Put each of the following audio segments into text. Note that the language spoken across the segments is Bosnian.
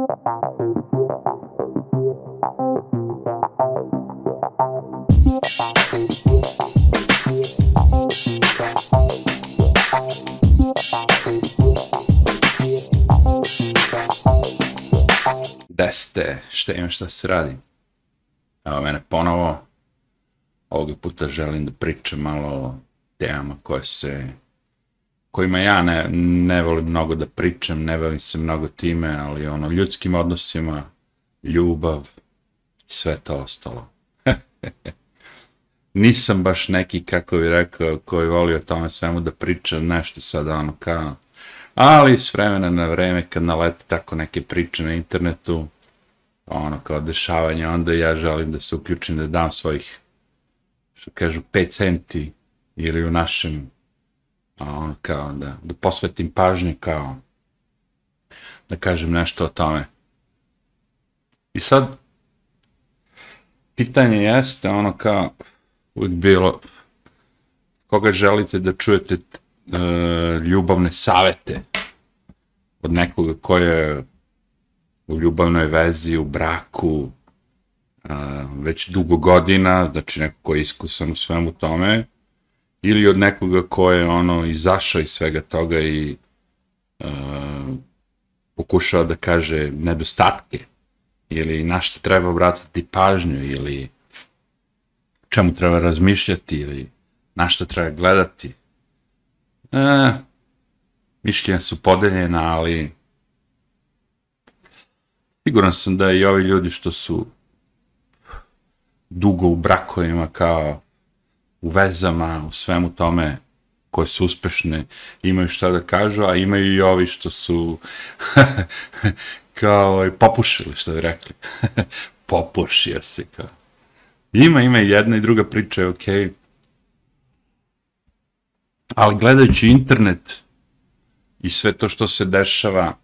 Deste. Šta imam šta se radi? Evo mene ponovo. Ovoga puta želim da pričam malo o temama koje se kojima ja ne, ne volim mnogo da pričam, ne bavim se mnogo time, ali ono, ljudskim odnosima, ljubav, sve to ostalo. Nisam baš neki, kako bi rekao, koji voli o tome svemu da priča nešto sad, ono, kao, ali s vremena na vreme, kad nalete tako neke priče na internetu, ono, kao dešavanje, onda ja želim da se uključim, da dam svojih, što kažu, 5 centi, ili u našem a on kao da, da posvetim pažnju kao da kažem nešto o tome. I sad pitanje jeste ono kao uvijek bilo koga želite da čujete e, ljubavne savete od nekoga ko je u ljubavnoj vezi, u braku, a, već dugo godina, znači neko ko je iskusan u svemu tome, ili od nekoga ko je ono izašao iz svega toga i uh, pokušao da kaže nedostatke ili na što treba obratiti pažnju ili čemu treba razmišljati ili na što treba gledati. E, mišljenja su podeljena, ali siguran sam da i ovi ljudi što su dugo u brakovima kao u vezama, u svemu tome koje su uspešne, imaju šta da kažu, a imaju i ovi što su kao i popušili, što bi rekli. Popušio se kao. Ima, ima i jedna i druga priča, je okej. Okay. Ali gledajući internet i sve to što se dešava,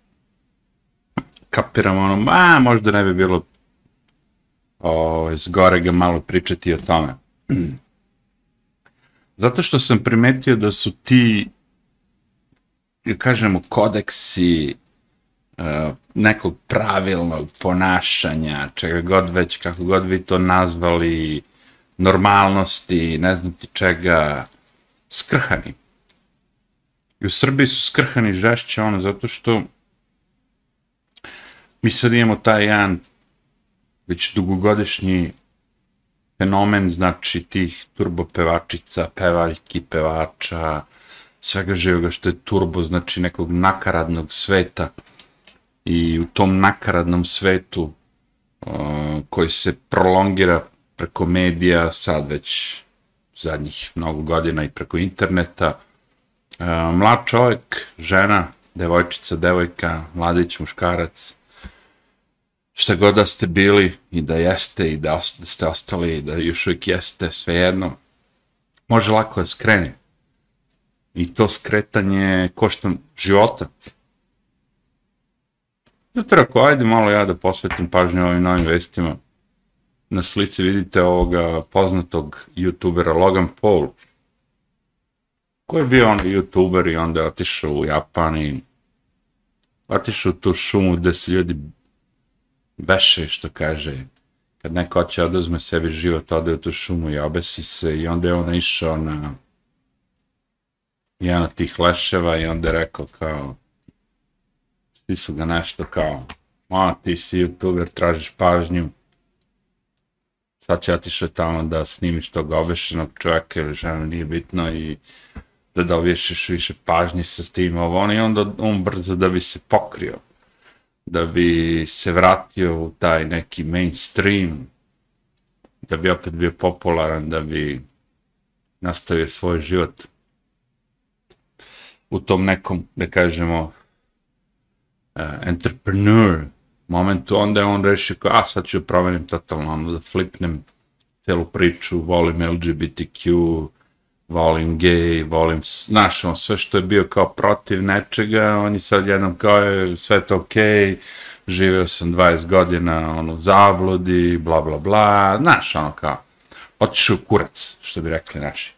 kapiram ono, a možda ne bi bilo ovaj, o, zgore ga malo pričati o tome. Zato što sam primetio da su ti, kažemo, kodeksi uh, nekog pravilnog ponašanja, čega god već, kako god vi to nazvali, normalnosti, ne znam ti čega, skrhani. I u Srbiji su skrhani žešće ono, zato što mi sad imamo taj jedan već dugogodišnji fenomen, znači, tih turbo pevačica, pevaljki, pevača, svega živoga što je turbo, znači, nekog nakaradnog sveta. I u tom nakaradnom svetu uh, koji se prolongira preko medija, sad već zadnjih mnogo godina i preko interneta, uh, mlad čovjek, žena, devojčica, devojka, mladić, muškarac, šta god da ste bili i da jeste i da, ste ostali i da još uvijek jeste, svejedno, može lako da skrene. I to skretanje košta života. Zato ako ajde malo ja da posvetim pažnju ovim novim vestima. Na slici vidite ovoga poznatog youtubera Logan Paul, koji je bio on youtuber i onda je otišao u Japan i otišao u tu šumu gde se ljudi beše, što kaže, kad neko hoće oduzme sebi život, ode u tu šumu i obesi se i onda je on išao na jedan od tih leševa i onda je rekao kao, ti su ga nešto kao, ma ti si youtuber, tražiš pažnju, sad će otišao tamo da snimiš tog obešenog čovjeka ili žena, nije bitno i da dobiješ više pažnje sa tim ovo, on i onda on brzo da bi se pokrio da bi se vratio u taj neki mainstream, da bi opet bio popularan, da bi nastavio svoj život u tom nekom, da kažemo, uh, entrepreneur momentu, onda je on rešio kao, a sad ću promenim totalno, ono, da flipnem celu priču, volim LGBTQ, volim gej, volim, znaš, on sve što je bio kao protiv nečega, on je sad jednom kao je sve to okej, okay, živeo sam 20 godina ono, u zabludi, bla, bla, bla, znaš, ono kao, otišao kurac, što bi rekli naši.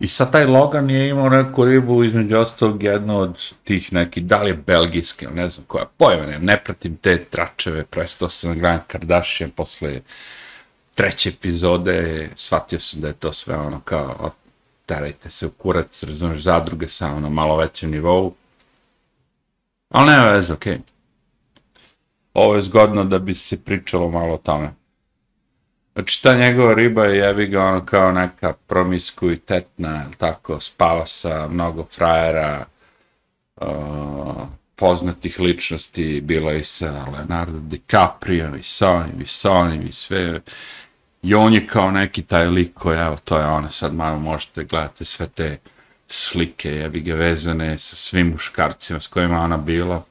I sad taj Logan je imao neku ribu, između ostalog jednu od tih nekih, da li je belgijski, ne znam koja, pojma ne, ne pratim te tračeve, prestao sam na Grand Kardashian posle treće epizode, shvatio sam da je to sve ono kao, terajte se u kurac, razumiješ, zadruge sa ono malo većem nivou. Ali nema veze, okej. Okay. Ovo je zgodno da bi se pričalo malo o tome. Znači, ta njegova riba je jebi ga ono kao neka promiskuitetna, tako, spava sa mnogo frajera, uh, poznatih ličnosti, bila i sa Leonardo DiCaprio, i sa onim, i sa onim, i sve. I on je kao neki taj lik koji, evo, to je ono, sad malo možete gledati sve te slike, jebi ga vezane sa svim muškarcima s kojima ona bila.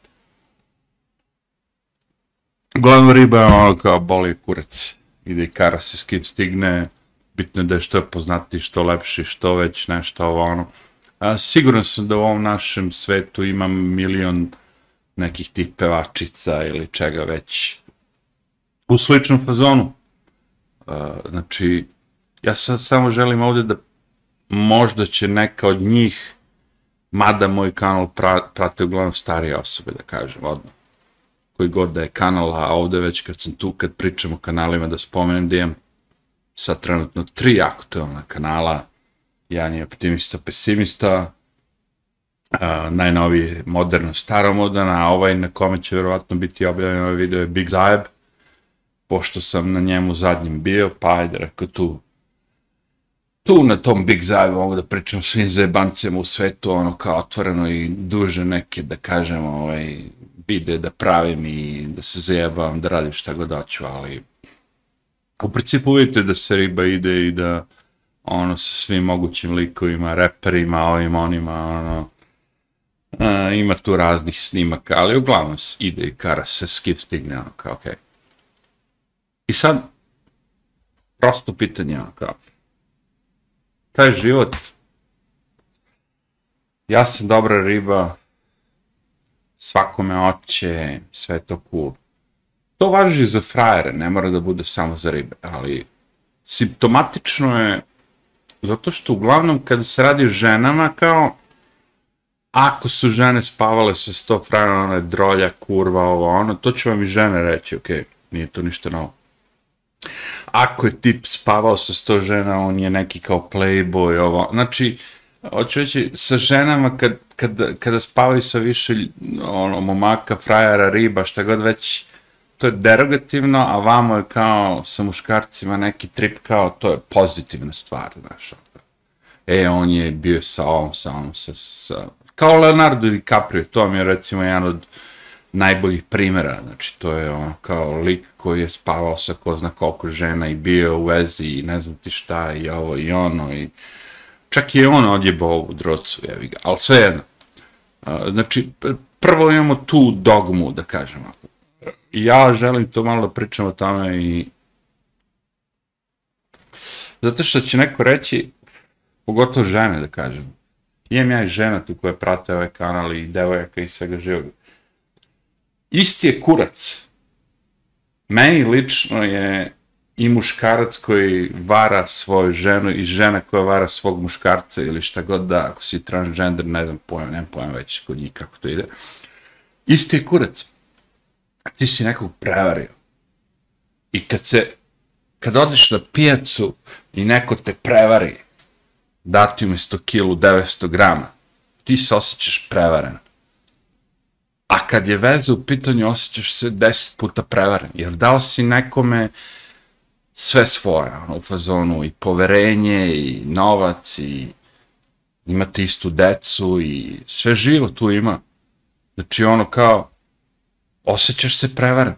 Glavna riba je ono kao boli kurac ide i kara se skid stigne, bitno da je što je poznati, što lepši, što već nešto ovo ono. A, siguran sam da u ovom našem svetu imam milion nekih tih pevačica ili čega već u sličnom fazonu. A, znači, ja sad samo želim ovdje da možda će neka od njih, mada moj kanal prate uglavnom starije osobe, da kažem, odmah koji god da je kanal, a ovde već kad sam tu, kad pričam o kanalima, da spomenem da imam sad trenutno tri aktualna kanala, jedan je optimista, pesimista, a, najnoviji je moderno, staromodan, a ovaj na kome će vjerovatno biti objavljen ovaj video je Big Zajeb, pošto sam na njemu zadnjim bio, pa ajde, rekao tu, tu na tom Big Zajebu mogu da pričam svim zajebancima u svetu, ono kao otvoreno i duže neke, da kažem, ovaj, vide da pravim i da se zajebam, da radim šta god hoću, ali u principu vidite da se riba ide i da ono sa svim mogućim likovima, reperima, ovim, onima, ono, a, ima tu raznih snimaka, ali uglavnom ide i kara se skip stigne, ono kao, okej. Okay. I sad, prosto pitanje, ono kao, taj život, ja sam dobra riba, svakome oće, sve to cool. To važi za frajere, ne mora da bude samo za ribe, ali simptomatično je zato što uglavnom kada se radi o ženama kao ako su žene spavale sa sto frajera, ona je drolja, kurva, ovo, ono, to će vam i žene reći, ok, nije to ništa novo. Ako je tip spavao sa sto žena, on je neki kao playboy, ovo, znači, hoću reći, sa ženama kad, kad, kada spavaju sa više ono, momaka, frajara, riba, šta god već, to je derogativno, a vamo je kao sa muškarcima neki trip kao, to je pozitivna stvar, znaš. Ono. E, on je bio sa ovom, sa ovom, sa, sa, kao Leonardo DiCaprio, to mi je recimo jedan od najboljih primjera, znači to je ono kao lik koji je spavao sa ko zna koliko žena i bio u vezi i ne znam ti šta i ovo i ono i čak je on odjebao ovu drocu, jevi ga, ali sve jedno. Znači, prvo imamo tu dogmu, da kažem, ako Ja želim to malo da pričam o tome i... Zato što će neko reći, pogotovo žene, da kažem. Imam ja i žena tu koja prate ovaj kanal i devojaka i svega živog. Isti je kurac. Meni lično je i muškarac koji vara svoju ženu i žena koja vara svog muškarca ili šta god da, ako si transgender, ne znam pojem, nemam pojem već kod njih kako to ide. Isti je kurac. Ti si nekog prevario. I kad se, kad odeš na pijacu i neko te prevari, dati umjesto kilu 900 grama, ti se osjećaš prevaren. A kad je veza u pitanju, osjećaš se 10 puta prevaren. Jer dao si nekome sve svoje, ono, u fazonu i poverenje i novac i imate istu decu i sve živo tu ima. Znači ono kao, osjećaš se prevaren.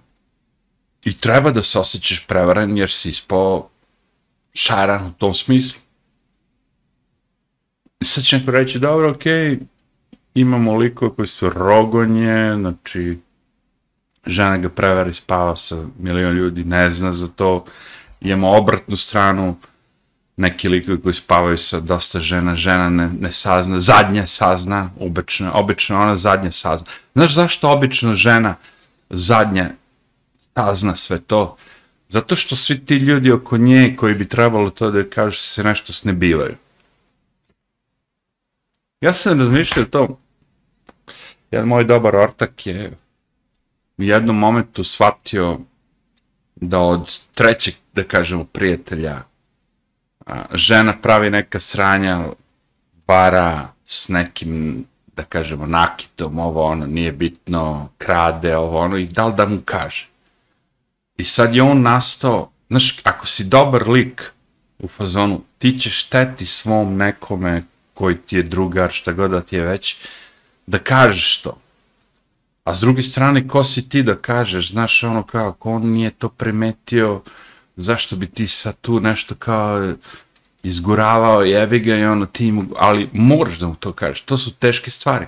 I treba da se osjećaš prevaren jer si ispao šaran u tom smislu. Sad će neko reći, dobro, okej, okay, imamo likove koji su rogonje, znači, žena ga prevari, spava sa milion ljudi, ne zna za to, imamo obratnu stranu, neki likovi koji spavaju sa dosta žena, žena ne, ne sazna, zadnja sazna, obično, obično ona zadnja sazna. Znaš zašto obično žena zadnja sazna sve to? Zato što svi ti ljudi oko nje koji bi trebalo to da kažu se nešto snebivaju. Ja sam razmišljao o tom, jedan moj dobar ortak je u jednom momentu shvatio da od trećeg, da kažemo, prijatelja, a, žena pravi neka sranja, bara s nekim, da kažemo, nakitom, ovo ono, nije bitno, krade, ovo ono, i da li da mu kaže. I sad je on nastao, znaš, ako si dobar lik u fazonu, ti ćeš šteti svom nekome koji ti je drugar, šta god da ti je već, da kažeš to. A s druge strane, ko si ti da kažeš, znaš, ono kao, ako on nije to primetio, zašto bi ti sad tu nešto kao izguravao, jebi ga i ono ti mu, ali moraš da mu to kažeš, to su teške stvari.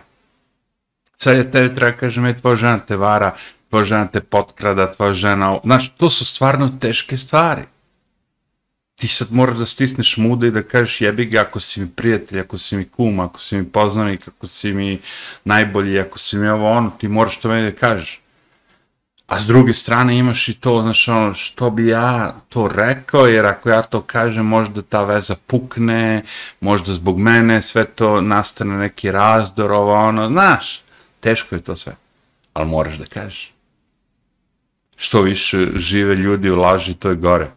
Sad ja tebe treba kažem, je tvoja žena te vara, tvoja žena te potkrada, tvoja žena, znaš, to su stvarno teške stvari ti sad moraš da stisneš muda i da kažeš jebi ga ako si mi prijatelj, ako si mi kum, ako si mi poznanik, ako si mi najbolji, ako si mi ovo ono, ti moraš to meni da kažeš. A s druge strane imaš i to, znaš, ono, što bi ja to rekao, jer ako ja to kažem, možda ta veza pukne, možda zbog mene sve to nastane neki razdor, ovo ono, znaš, teško je to sve, ali moraš da kažeš. Što više žive ljudi u laži, to je gore.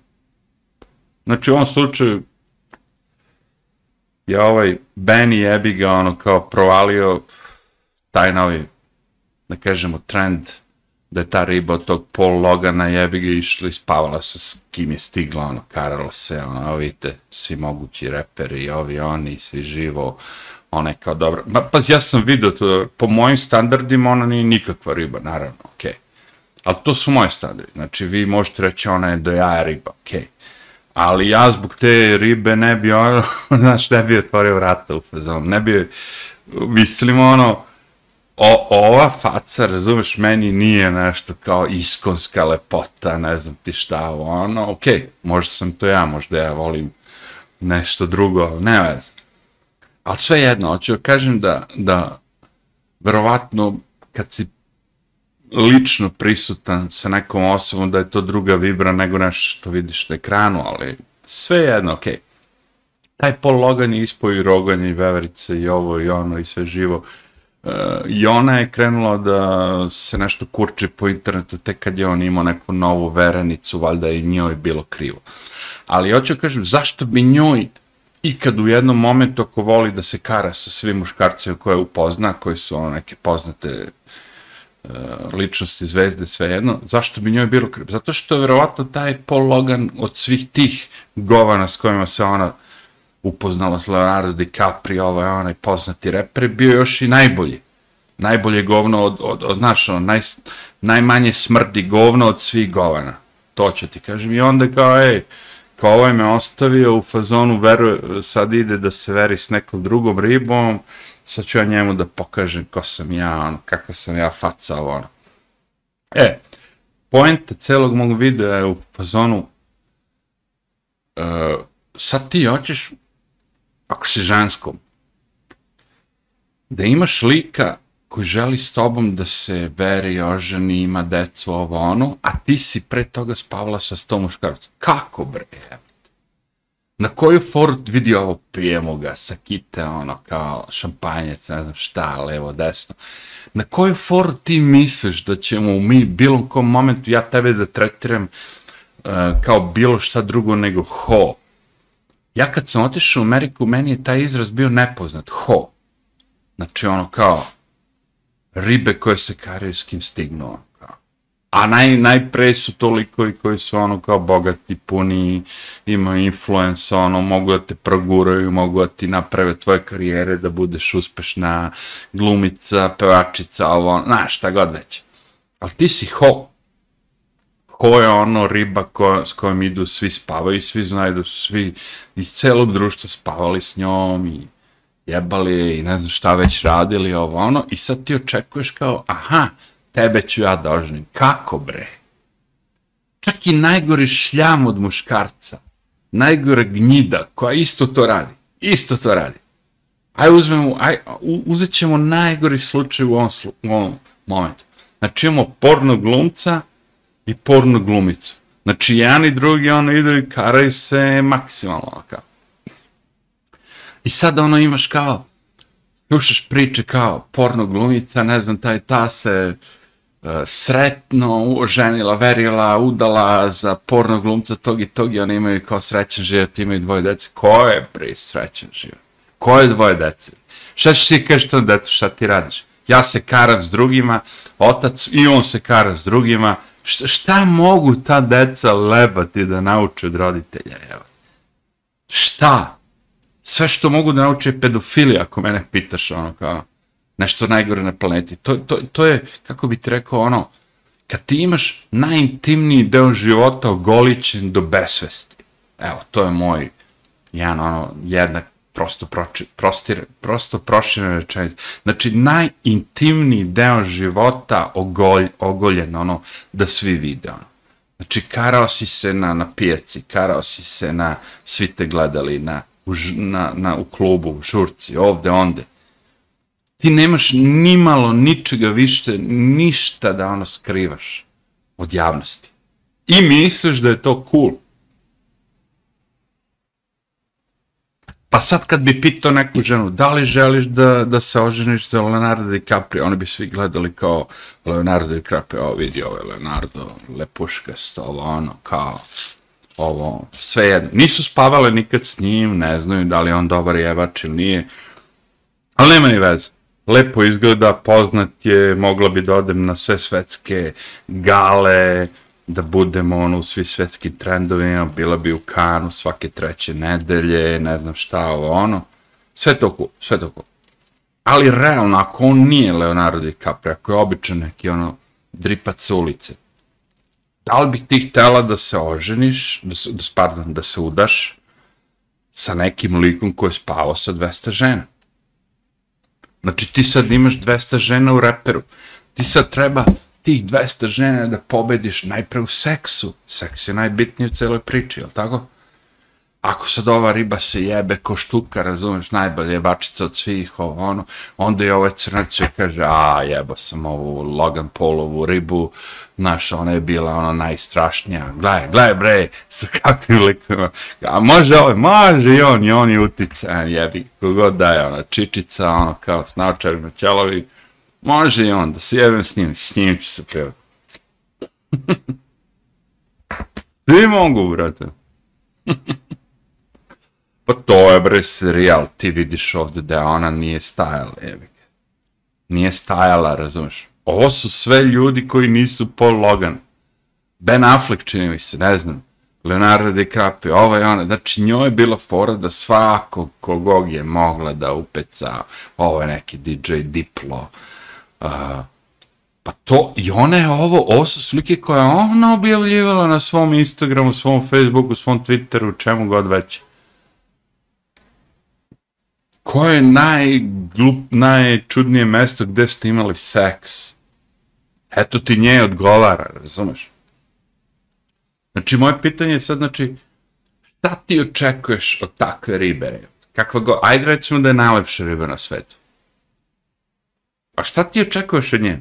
Znači u ovom slučaju je ovaj Benny jebi ga ono kao provalio taj novi, da kažemo, trend da je ta riba od tog Paul Logana jebi ga išla i spavala se s kim je stigla, ono, karalo se, ono, vidite, svi mogući reperi, ovi, oni, svi živo, ona je kao dobro. Ma, pa ja sam vidio to, po mojim standardima ona nije nikakva riba, naravno, okej. Okay. Ali to su moje standardi, znači vi možete reći ona je do jaja riba, okej. Okay ali ja zbog te ribe ne bi ono, znaš, ne bi otvorio vrata u fazon, ne bi, mislim ono, o, ova faca, razumeš, meni nije nešto kao iskonska lepota, ne znam ti šta, ono, okej, okay, možda sam to ja, možda ja volim nešto drugo, ne veze. Ali sve jedno, hoću kažem da, da verovatno kad si lično prisutan sa nekom osobom da je to druga vibra nego nešto što vidiš na ekranu, ali sve jedno, okej. Okay. Taj Paul Logan je ispoj i Rogan i Veverice i ovo i ono i sve živo. I ona je krenula da se nešto kurči po internetu tek kad je on imao neku novu verenicu, valjda je njoj bilo krivo. Ali hoću kažem, zašto bi njoj ikad u jednom momentu ako voli da se kara sa svim muškarcima koje upozna, koji su ono neke poznate e, ličnosti zvezde, svejedno, zašto bi njoj bilo krivo? Zato što je verovatno taj Paul Logan od svih tih govana s kojima se ona upoznala s Leonardo DiCaprio, ovaj onaj poznati reper, bio još i najbolji. Najbolje govno od, od, od znaš, ono, naj, najmanje smrdi govno od svih govana. To će ti kažem. I onda kao, ej, kao ovaj me ostavio u fazonu, veru, sad ide da se veri s nekom drugom ribom, sad ću ja njemu da pokažem ko sam ja, ono, kakva sam ja faca, ovo, ono. E, poenta celog mog videa je u fazonu, uh, sad ti hoćeš, ako si ženskom, da imaš lika koji želi s tobom da se veri, oženi, ima decu, ovo, ono, a ti si pre toga spavala sa sto muškarca. Kako, bre, evo? na koju foru vidi ovo, pijemo ga, sakite, ono, kao šampanjec, ne znam šta, levo, desno. Na koju foru ti misliš da ćemo mi bilo kom momentu ja tebe da tretiram uh, kao bilo šta drugo nego ho? Ja kad sam otišao u Ameriku, meni je taj izraz bio nepoznat, ho. Znači ono kao ribe koje se karaju s kim stignu. Ono A naj, najpre su to likovi koji su ono kao bogati, puni, imaju influence, ono, mogu da te proguraju, mogu da ti naprave tvoje karijere, da budeš uspešna glumica, pevačica, ovo, ono, znaš, šta god već. Ali ti si ho ko je ono riba ko, s kojom idu, svi spavaju, svi znaju da su svi iz celog društva spavali s njom i jebali i ne znam šta već radili, ovo, ono, i sad ti očekuješ kao, aha, tebe ću ja da oženim. Kako bre? Čak i najgori šljam od muškarca, najgore gnjida koja isto to radi, isto to radi. Aj uzmemo, aj, uzet ćemo najgori slučaj u ovom, slu, u ovom momentu. Znači imamo porno glumca i porno glumicu. Znači jedan i drugi ono idu i karaju se maksimalno ono kao. I sad ono imaš kao slušaš priče kao porno glumica, ne znam, taj ta se uh, sretno oženila, verila, udala za porno glumca tog i tog i oni imaju kao srećan život, imaju dvoje dece. Ko je pri srećan život? Ko je dvoje dece? Šta ćeš ti kažeš tom detu, šta ti radiš? Ja se karam s drugima, otac i on se kara s drugima. Šta, šta mogu ta deca lebati da nauče od roditelja? Evo. Šta? sve što mogu da nauče je pedofilija, ako mene pitaš, ono, kao, nešto najgore na planeti. To, to, to je, kako bi ti rekao, ono, kad ti imaš najintimniji deo života ogoličen do besvesti. Evo, to je moj, jedan, ono, jednak, prosto, proči, prostir, prosto proširena rečenica. Znači, najintimniji deo života ogolj, ogoljen, ono, da svi vide, ono. Znači, karao si se na, na pijaci, karao si se na, svi te gledali, na, u, na, na, u klubu, u žurci, ovde, onde. Ti nemaš ni malo ničega više, ništa da ono skrivaš od javnosti. I misliš da je to cool. Pa sad kad bi pitao neku ženu, da li želiš da, da se oženiš za Leonardo DiCaprio, oni bi svi gledali kao Leonardo DiCaprio, ovo vidi, ovo je Leonardo, lepuška, ovo ono, kao, ovo, sve jedno. Nisu spavale nikad s njim, ne znaju da li on dobar jevač ili nije, ali nema ni veze. Lepo izgleda, poznat je, mogla bi da odem na sve svetske gale, da budemo ono u svi svetskim trendovima, bila bi u kanu svake treće nedelje, ne znam šta ovo ono. Sve to cool, sve to cool. Ali realno, ako on nije Leonardo DiCaprio, ako je običan neki ono dripac ulice, da li bi ti htjela da se oženiš, da se, da, pardon, da se udaš sa nekim likom koji je spavao sa 200 žena? Znači ti sad imaš 200 žena u reperu, ti sad treba tih 200 žena da pobediš najpre u seksu, seks je najbitniji u celoj priči, jel tako? ako sad ova riba se jebe ko štuka, razumeš, najbolje je bačica od svih, ovo, ono, onda je ovaj crnac kaže, a jebo sam ovu Logan Paulovu ribu, znaš, ona je bila ono najstrašnija, gledaj, gledaj bre, sa kakvim likovima, a može ovaj, može i on, i on je uticajan, jebi, kogod daje, ona, čičica, ono, kao s na ćelovi, može i on, sjebem s njim, s njim ću se pevati. Svi mogu, brate. Pa to je bre serijal, ti vidiš ovde da ona nije stajala, jebi Nije stajala, razumeš? Ovo su sve ljudi koji nisu Paul Logan. Ben Affleck čini mi se, ne znam. Leonardo DiCaprio, ovo je ona. Znači, njoj je bila fora da svako kogog je mogla da upeca, ovo je neki DJ Diplo. Uh, pa to, i ona je ovo, ovo su slike koje ona objavljivala na svom Instagramu, svom Facebooku, svom Twitteru, čemu god već koje je najglup, najčudnije mesto gde ste imali seks? Eto ti nje odgovara, razumeš? Znači, moje pitanje je sad, znači, šta ti očekuješ od takve ribere? Kakva go, ajde recimo da je najlepša riba na svetu. A šta ti očekuješ od nje?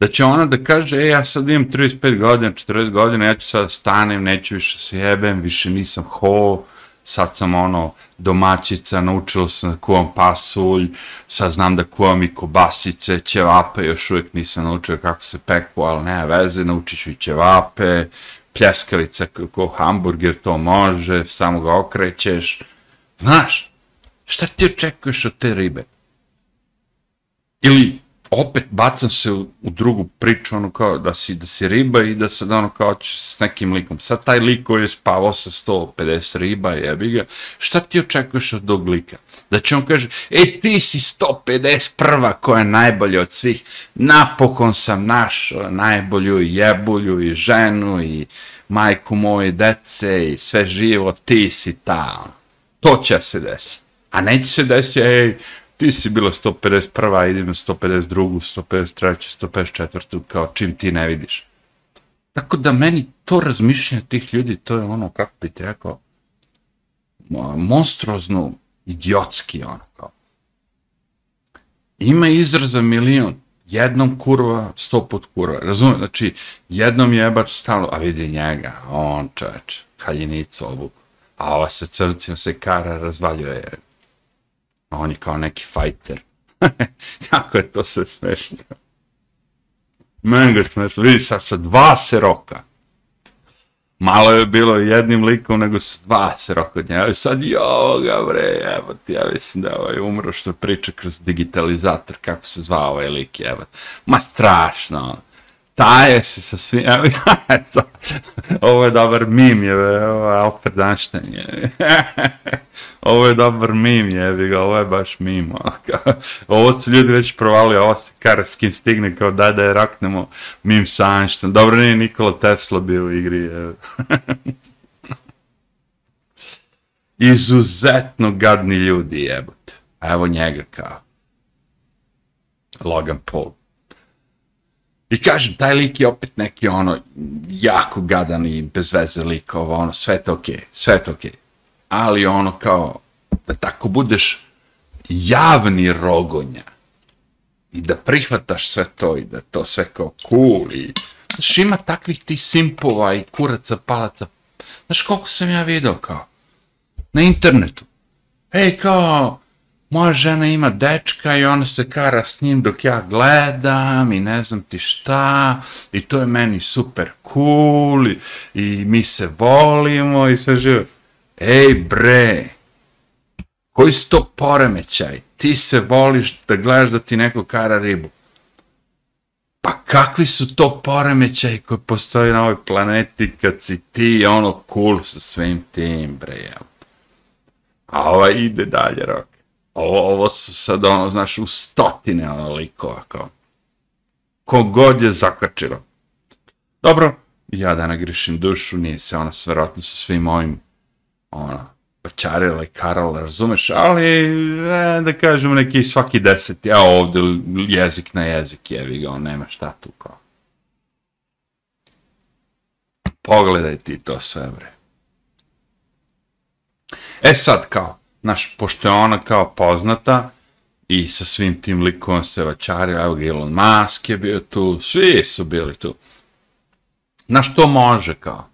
Da će ona da kaže, e, ja sad imam 35 godina, 40 godina, ja ću sad stanem, neću više se jebem, više nisam ho, sad sam ono domaćica, naučila sam da kuvam pasulj, sad znam da kuvam i kobasice, ćevape, još uvijek nisam naučio kako se peku, ali ne veze, naučit ću i ćevape, pljeskavica kako hamburger, to može, samo ga okrećeš. Znaš, šta ti očekuješ od te ribe? Ili, opet bacam se u, u drugu priču, ono kao da si, da si riba i da se ono kao s nekim likom. Sad taj lik koji je spavao sa 150 riba, jebi ga, šta ti očekuješ od tog lika? Da će on kaže, e ti si 150 prva koja je najbolja od svih, napokon sam naš najbolju jebulju i ženu i majku moje dece i sve živo, ti si ta. Ono. To će se desiti. A neće se desiti, ej, ti si bila 151. idem na 152. 153. 154. kao čim ti ne vidiš. Tako da meni to razmišljanje tih ljudi, to je ono, kako bi ti rekao, monstrozno, idiotski, ono, kao. Ima izraza milion, jednom kurva, sto put kurva, razumijem, znači, jednom jebač stalo, a vidi njega, on čač, haljinicu obuku, a ova se crncima se kara razvaljuje, A on je kao neki fajter. Kako je to sve smešno. Mega smešno. Vidi sad sa dva se roka. Malo je bilo jednim likom, nego su dva se roka od njega. Sad joga, bre, evo ti, ja mislim da ovaj umro što priča kroz digitalizator, kako se zvao ovaj lik, evo. Ma strašno, ono taje se sa svim, evo, ovo je dobar mim, je, ovo je Alfred Einstein, je. ovo je dobar mim, je, ovo je baš mim, ovo su ljudi već provali, ovo se kara s kim stigne, kao daj da je raknemo mim sa Einstein, dobro nije Nikola Tesla bio u igri, je. Izuzetno gadni ljudi, jebote, evo njega kao, Logan Paul. I kažem, taj lik je opet neki ono, jako gadan i bez veze likova, ono, sve to okej, okay, sve to okej. Okay. Ali ono kao, da tako budeš javni rogonja i da prihvataš sve to i da to sve kao cool i... Znaš, ima takvih ti simpova i kuraca, palaca. Znaš, koliko sam ja video kao? Na internetu. Ej, kao, moja žena ima dečka i ona se kara s njim dok ja gledam i ne znam ti šta i to je meni super cool i, i mi se volimo i sve živo. Ej bre, koji su to poremećaj? Ti se voliš da gledaš da ti neko kara ribu. Pa kakvi su to poremećaj koji postoji na ovoj planeti kad si ti ono cool sa svim tim bre. A ova ide dalje, rok ovo, ovo su sad ono, znaš, u stotine ono likova, kao. Kogod je zakačilo. Dobro, ja da nagrišim dušu, nije se ona sverovatno sa svim mojim, ono, pačarila i karala, razumeš, ali, e, da kažemo, neki svaki deset, ja ovde jezik na jezik, jevi ga, on nema šta tu, kao. Pogledaj ti to sve, bre. E sad, kao, naš, pošto je ona kao poznata i sa svim tim likom se vačari, evo ga Elon Musk je bio tu, svi su bili tu. Na što može kao.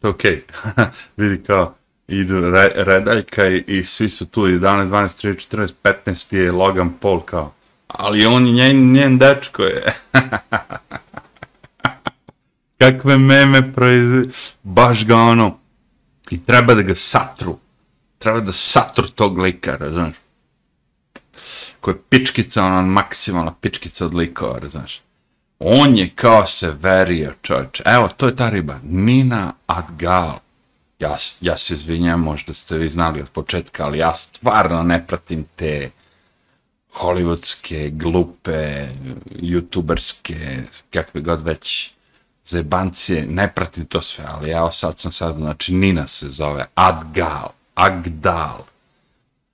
To je okej. Okay. Vidi kao, idu re, redaljka i, i svi su tu, 11, 12, 13, 14, 15 je Logan Paul kao. Ali on je njen, njen dečko je. Kakve meme proizve, baš ga ono, i treba da ga satru treba da satru tog lika, razumiješ? Ko je pičkica, ona maksimalna pičkica od likova, razumiješ? On je kao se verio, čovječ. Evo, to je ta riba. Nina Adgal. Ja, ja se izvinjam, možda ste vi znali od početka, ali ja stvarno ne pratim te hollywoodske, glupe, youtuberske, kakve god već zajebancije, ne pratim to sve, ali ja sad sam sad, znači Nina se zove, Adgal. Agdal.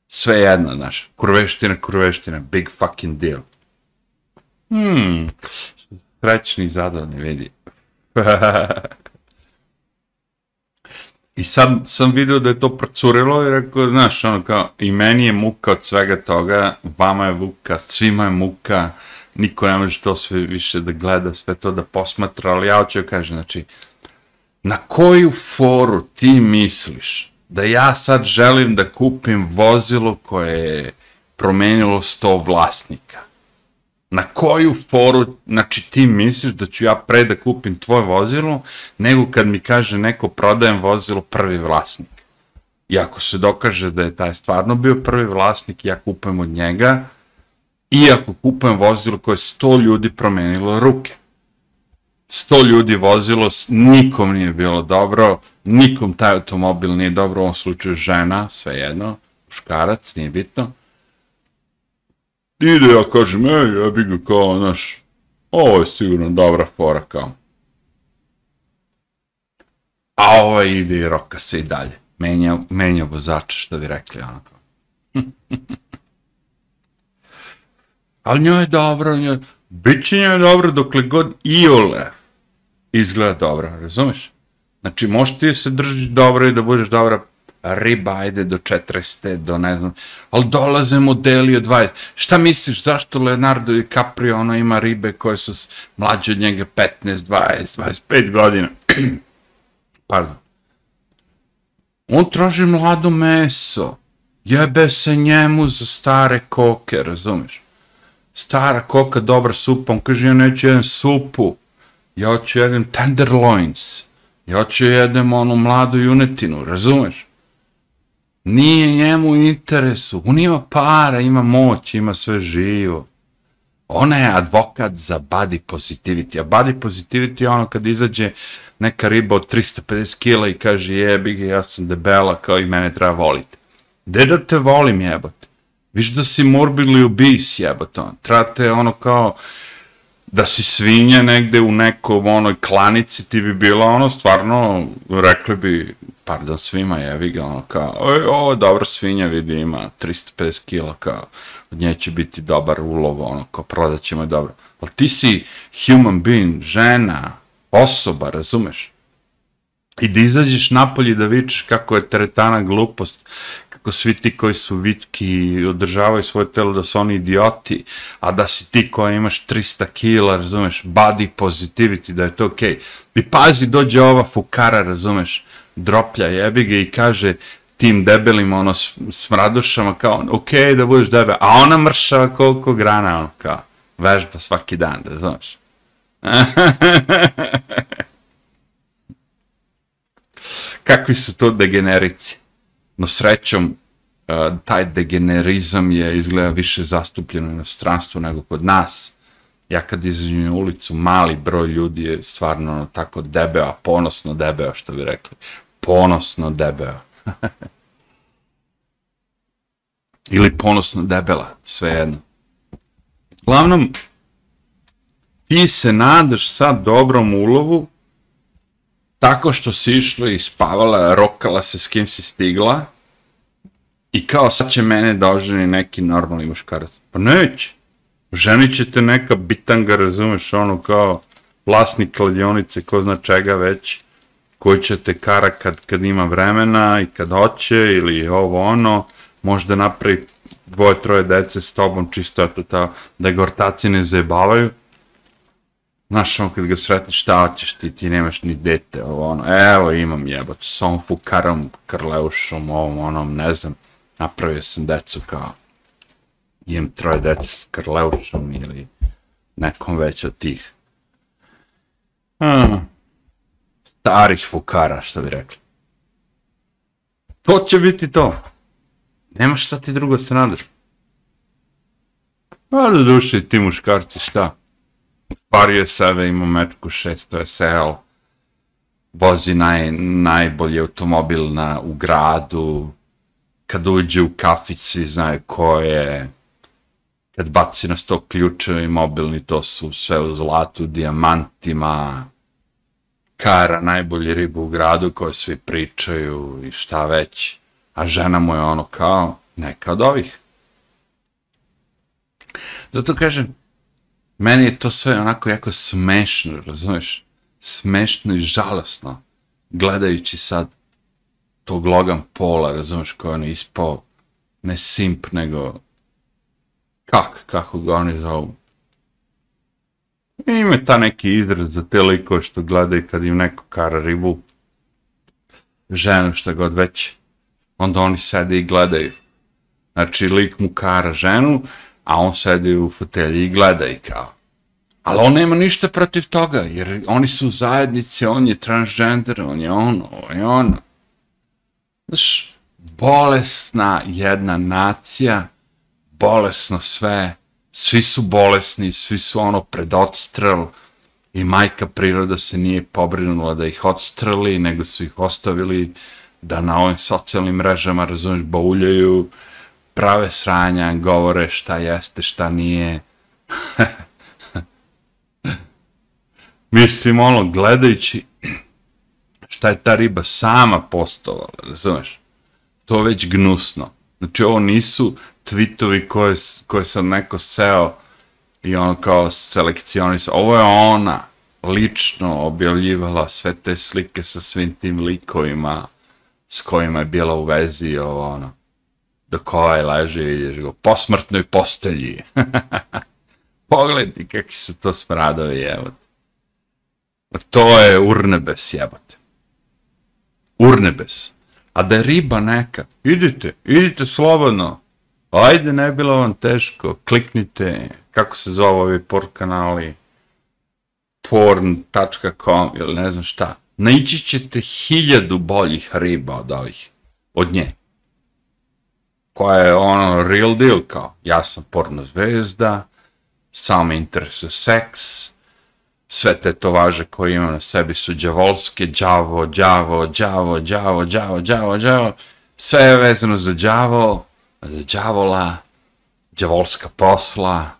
Sve jedno, znaš. Kurveština, kurveština. Big fucking deal. Hmm. Srećni i zadovoljni, vidi. I sad sam vidio da je to procurilo i rekao, znaš, ono kao, i meni je muka od svega toga, vama je muka, svima je muka, niko ne može to sve više da gleda, sve to da posmatra, ali ja hoću da kažem, znači, na koju foru ti misliš da ja sad želim da kupim vozilo koje je promenilo sto vlasnika. Na koju foru, znači ti misliš da ću ja pre da kupim tvoje vozilo, nego kad mi kaže neko prodajem vozilo prvi vlasnik. I ako se dokaže da je taj stvarno bio prvi vlasnik, ja kupujem od njega, i ako kupujem vozilo koje sto ljudi promenilo ruke sto ljudi vozilo, nikom nije bilo dobro, nikom taj automobil nije dobro, u ovom slučaju žena, svejedno, muškarac, nije bitno. Ide, ja kažem, ej, ja bih ga kao, znaš, ovo je sigurno dobra fora, kao. A ovo ide i roka se i dalje. Menja, menja vozača, što bi rekli, onako. Ali njoj je dobro, njoj, bit će njoj dobro dokle god iole izgleda dobro, razumeš? Znači, možeš ti se držiš dobro i da budeš dobra riba, ajde do 40, do ne znam, ali dolaze modeli od 20. Šta misliš, zašto Leonardo DiCaprio ono ima ribe koje su mlađe od njega 15, 20, 25 godina? Pardon. On traži mlado meso. Jebe se njemu za stare koke, razumeš? Stara koka, dobra supa, on kaže, ja neću jedan supu, ja hoću jedem tenderloins, ja hoću jedem onu mladu junetinu, razumeš? Nije njemu interesu, on ima para, ima moć, ima sve živo. Ona je advokat za body positivity, a body positivity je ono kad izađe neka riba od 350 kila i kaže jebi ga, ja sam debela, kao i mene treba voliti. Gde da te volim jebote? Viš da si morbidly obese jebote, on. Trate ono kao da si svinja negde u nekom onoj klanici, ti bi bila ono stvarno, rekli bi, pardon svima je ga, ono kao, oj, ovo dobra svinja vidi ima 350 kila, kao, od nje će biti dobar ulov, ono, kao prodat ćemo je dobro. Ali ti si human being, žena, osoba, razumeš? I da izađeš napolje da vičeš kako je teretana glupost, ko svi ti koji su vitki i održavaju svoje telo da su oni idioti, a da si ti koja imaš 300 kila, razumeš, body positivity, da je to okej. Okay. I pazi, dođe ova fukara, razumeš, droplja jebi ga i kaže tim debelim, ono, smradušama, kao, okay, da budeš debel, a ona mršava koliko grana, ono, kao, vežba svaki dan, da znaš. Kakvi su to degenerici? No srećom, uh, taj degenerizam je izgleda više zastupljen u stranstvu nego kod nas. Ja kad izvijem ulicu, mali broj ljudi je stvarno ono, tako debeo, ponosno debeo, što bi rekli. Ponosno debeo. Ili ponosno debela, sve jedno. Glavnom, ti se nadaš sad dobrom ulovu, tako što si išla i spavala, rokala se s kim si stigla, i kao sad će mene da oženi neki normalni muškarac. Pa neće. Ženit će te neka bitanga, razumeš, ono kao vlasnik kladionice, ko zna čega već, koji će te kara kad, kad ima vremena i kad hoće, ili ovo ono, možda napravi dvoje, troje dece s tobom, čisto eto ta, da ga ortaci ne zajebavaju, Znaš, on kad ga sretni, šta hoćeš ti, ti nemaš ni dete, ovo ono, evo imam jebot, s ovom fukarom, krleušom, ovom onom, ne znam, napravio sam decu kao, imam troje dece s krleušom ili nekom već od tih. Hmm. Starih fukara, što bi rekli. To će biti to. Nema šta ti drugo se nadaš. Pa da duši ti muškarci šta? Pario sebe, ima mečku 600 SL, vozi naj, najbolji automobil na, u gradu, kad uđe u kafić znaju ko je, kad baci na sto ključevi mobilni, to su sve u zlatu, dijamantima, kara, najbolji ribu u gradu koje svi pričaju i šta već, a žena mu je ono kao neka od ovih. Zato kažem, meni je to sve onako jako smešno, razumiješ? Smešno i žalostno, gledajući sad tog Logan Paula, razumiješ, koji on je ispao ne simp, nego kak, kako ga oni zovu. Ima ta neki izraz za te likove što gledaju kad im neko kara ribu, ženu što god već, onda oni sede i gledaju. Znači, lik mu kara ženu, a on sedi u fotelji i gleda i kao. Ali on nema ništa protiv toga, jer oni su zajednice, on je transgender, on je ono, on je ono. Znaš, bolesna jedna nacija, bolesno sve, svi su bolesni, svi su ono pred odstrel i majka priroda se nije pobrinula da ih odstreli, nego su ih ostavili da na ovim socijalnim mrežama, razumiješ, bauljaju, prave sranja, govore šta jeste, šta nije. Mislim, ono, gledajući šta je ta riba sama postovala, razumeš? To je već gnusno. Znači, ovo nisu tweetovi koje, koje sam neko seo i ono kao selekcionisao. Ovo je ona lično objavljivala sve te slike sa svim tim likovima s kojima je bila u vezi ovo ono do koje leže vidiš go, posmrtnoj postelji. Pogledaj kakvi su to smradovi, evo. Pa to je urnebes, jebote. Urnebes. A da je riba neka, idite, idite slobodno. Ajde, ne bilo vam teško, kliknite, kako se zove ovi por kanali, porn.com ili ne znam šta. Naići ćete hiljadu boljih riba od ovih, od nje. Koja je ono real deal kao, ja sam porno zvezda, sam interesu seks, sve te tovaže koje imam na sebi su džavolske, džavo, džavo, džavo, džavo, džavo, džavo, džavo, sve je vezano za džavo, za džavola, džavolska posla.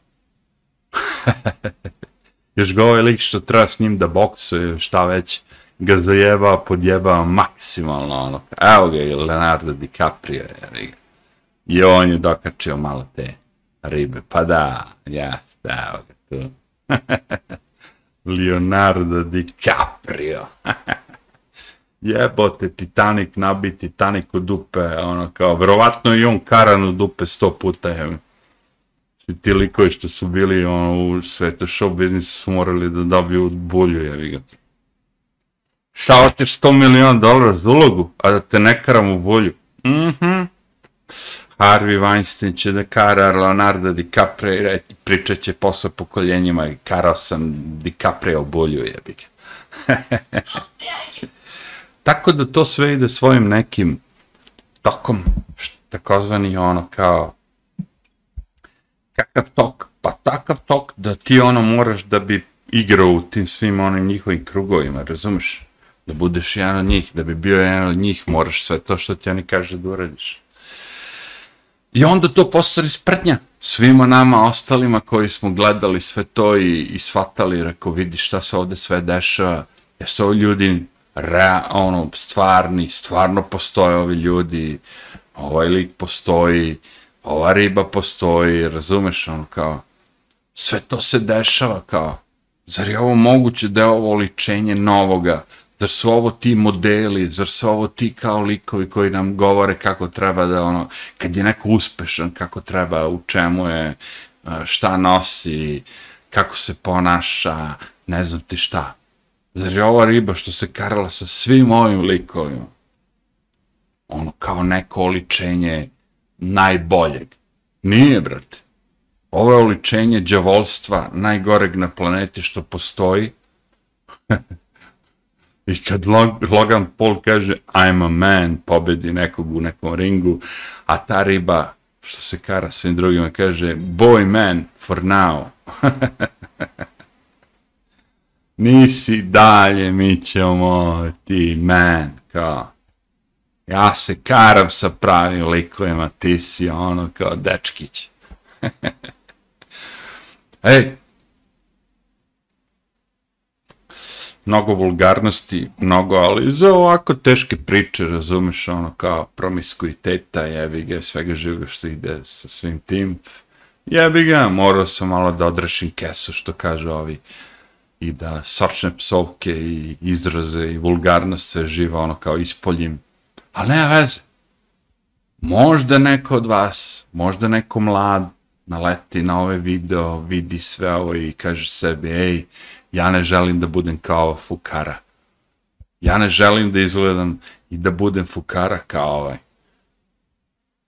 Još ga ovaj lik što treba s njim da boksuje, šta već, ga zajeba, podjeba maksimalno, ono, evo ga i Leonardo DiCaprio, jer i on je dokačio malo te ribe, pa da, ja evo ga tu. Leonardo DiCaprio. Jebote, Titanic nabi Titanic u dupe, ono kao, verovatno i on karan u dupe sto puta, je. Svi ti likovi što su bili ono, u svetu show biznisu su morali da dobiju bulju, je ga. Šta hoćeš 100 miliona dolara za ulogu, a da te ne karam u bulju? Mhm. Mm Harvey Weinstein će da kara Leonardo DiCaprio i pričat će posle pokoljenjima i karao sam DiCaprio bolju jebike. Tako da to sve ide svojim nekim tokom, takozvani ono kao kakav tok, pa takav tok da ti ono moraš da bi igrao u tim svim onim njihovim krugovima, razumeš? Da budeš jedan od njih, da bi bio jedan od njih, moraš sve to što ti oni kaže da uradiš. I onda to postane sprdnja. Svima nama ostalima koji smo gledali sve to i, i shvatali, rekao, vidi šta se ovde sve dešava, jesu ovi ljudi rea, ono, stvarni, stvarno postoje ovi ljudi, ovaj lik postoji, ova riba postoji, razumeš, ono, kao, sve to se dešava, kao, zar je ovo moguće da je ovo ličenje novoga, zar su ovo ti modeli, zar su ovo ti kao likovi koji nam govore kako treba da ono, kad je neko uspešan, kako treba, u čemu je, e, šta nosi, kako se ponaša, ne znam ti šta. Zar je ova riba što se karala sa svim ovim likovima, ono, kao neko oličenje najboljeg? Nije, brate. Ovo je oličenje džavolstva najgoreg na planeti što postoji, I kad Logan Paul kaže I'm a man, pobedi nekog u nekom ringu, a ta riba, što se kara svim drugima, kaže boy man for now. Nisi dalje, mi ćemo ti man, kao. Ja se karam sa pravim likovima, ti si ono kao dečkić. Ej, mnogo vulgarnosti, mnogo, ali za ovako teške priče, razumeš, ono kao promiskuiteta, jebi ga, svega živoga što ide sa svim tim, jebi ga, morao sam malo da odrešim kesu, što kaže ovi, i da sočne psovke i izraze i vulgarnost se živa, ono kao ispoljim, ali nema veze. Možda neko od vas, možda neko mlad, naleti na ovaj video, vidi sve ovo i kaže sebi, ej, ja ne želim da budem kao fukara. Ja ne želim da izgledam i da budem fukara kao ovaj.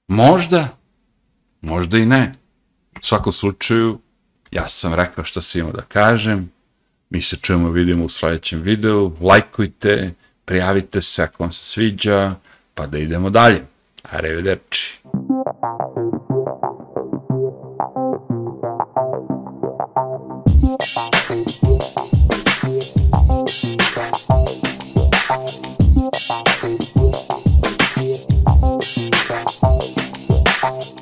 Možda, možda i ne. U svakom slučaju, ja sam rekao što sam imao da kažem. Mi se čujemo, vidimo u sljedećem videu. Lajkujte, prijavite se ako vam se sviđa, pa da idemo dalje. Arrivederci.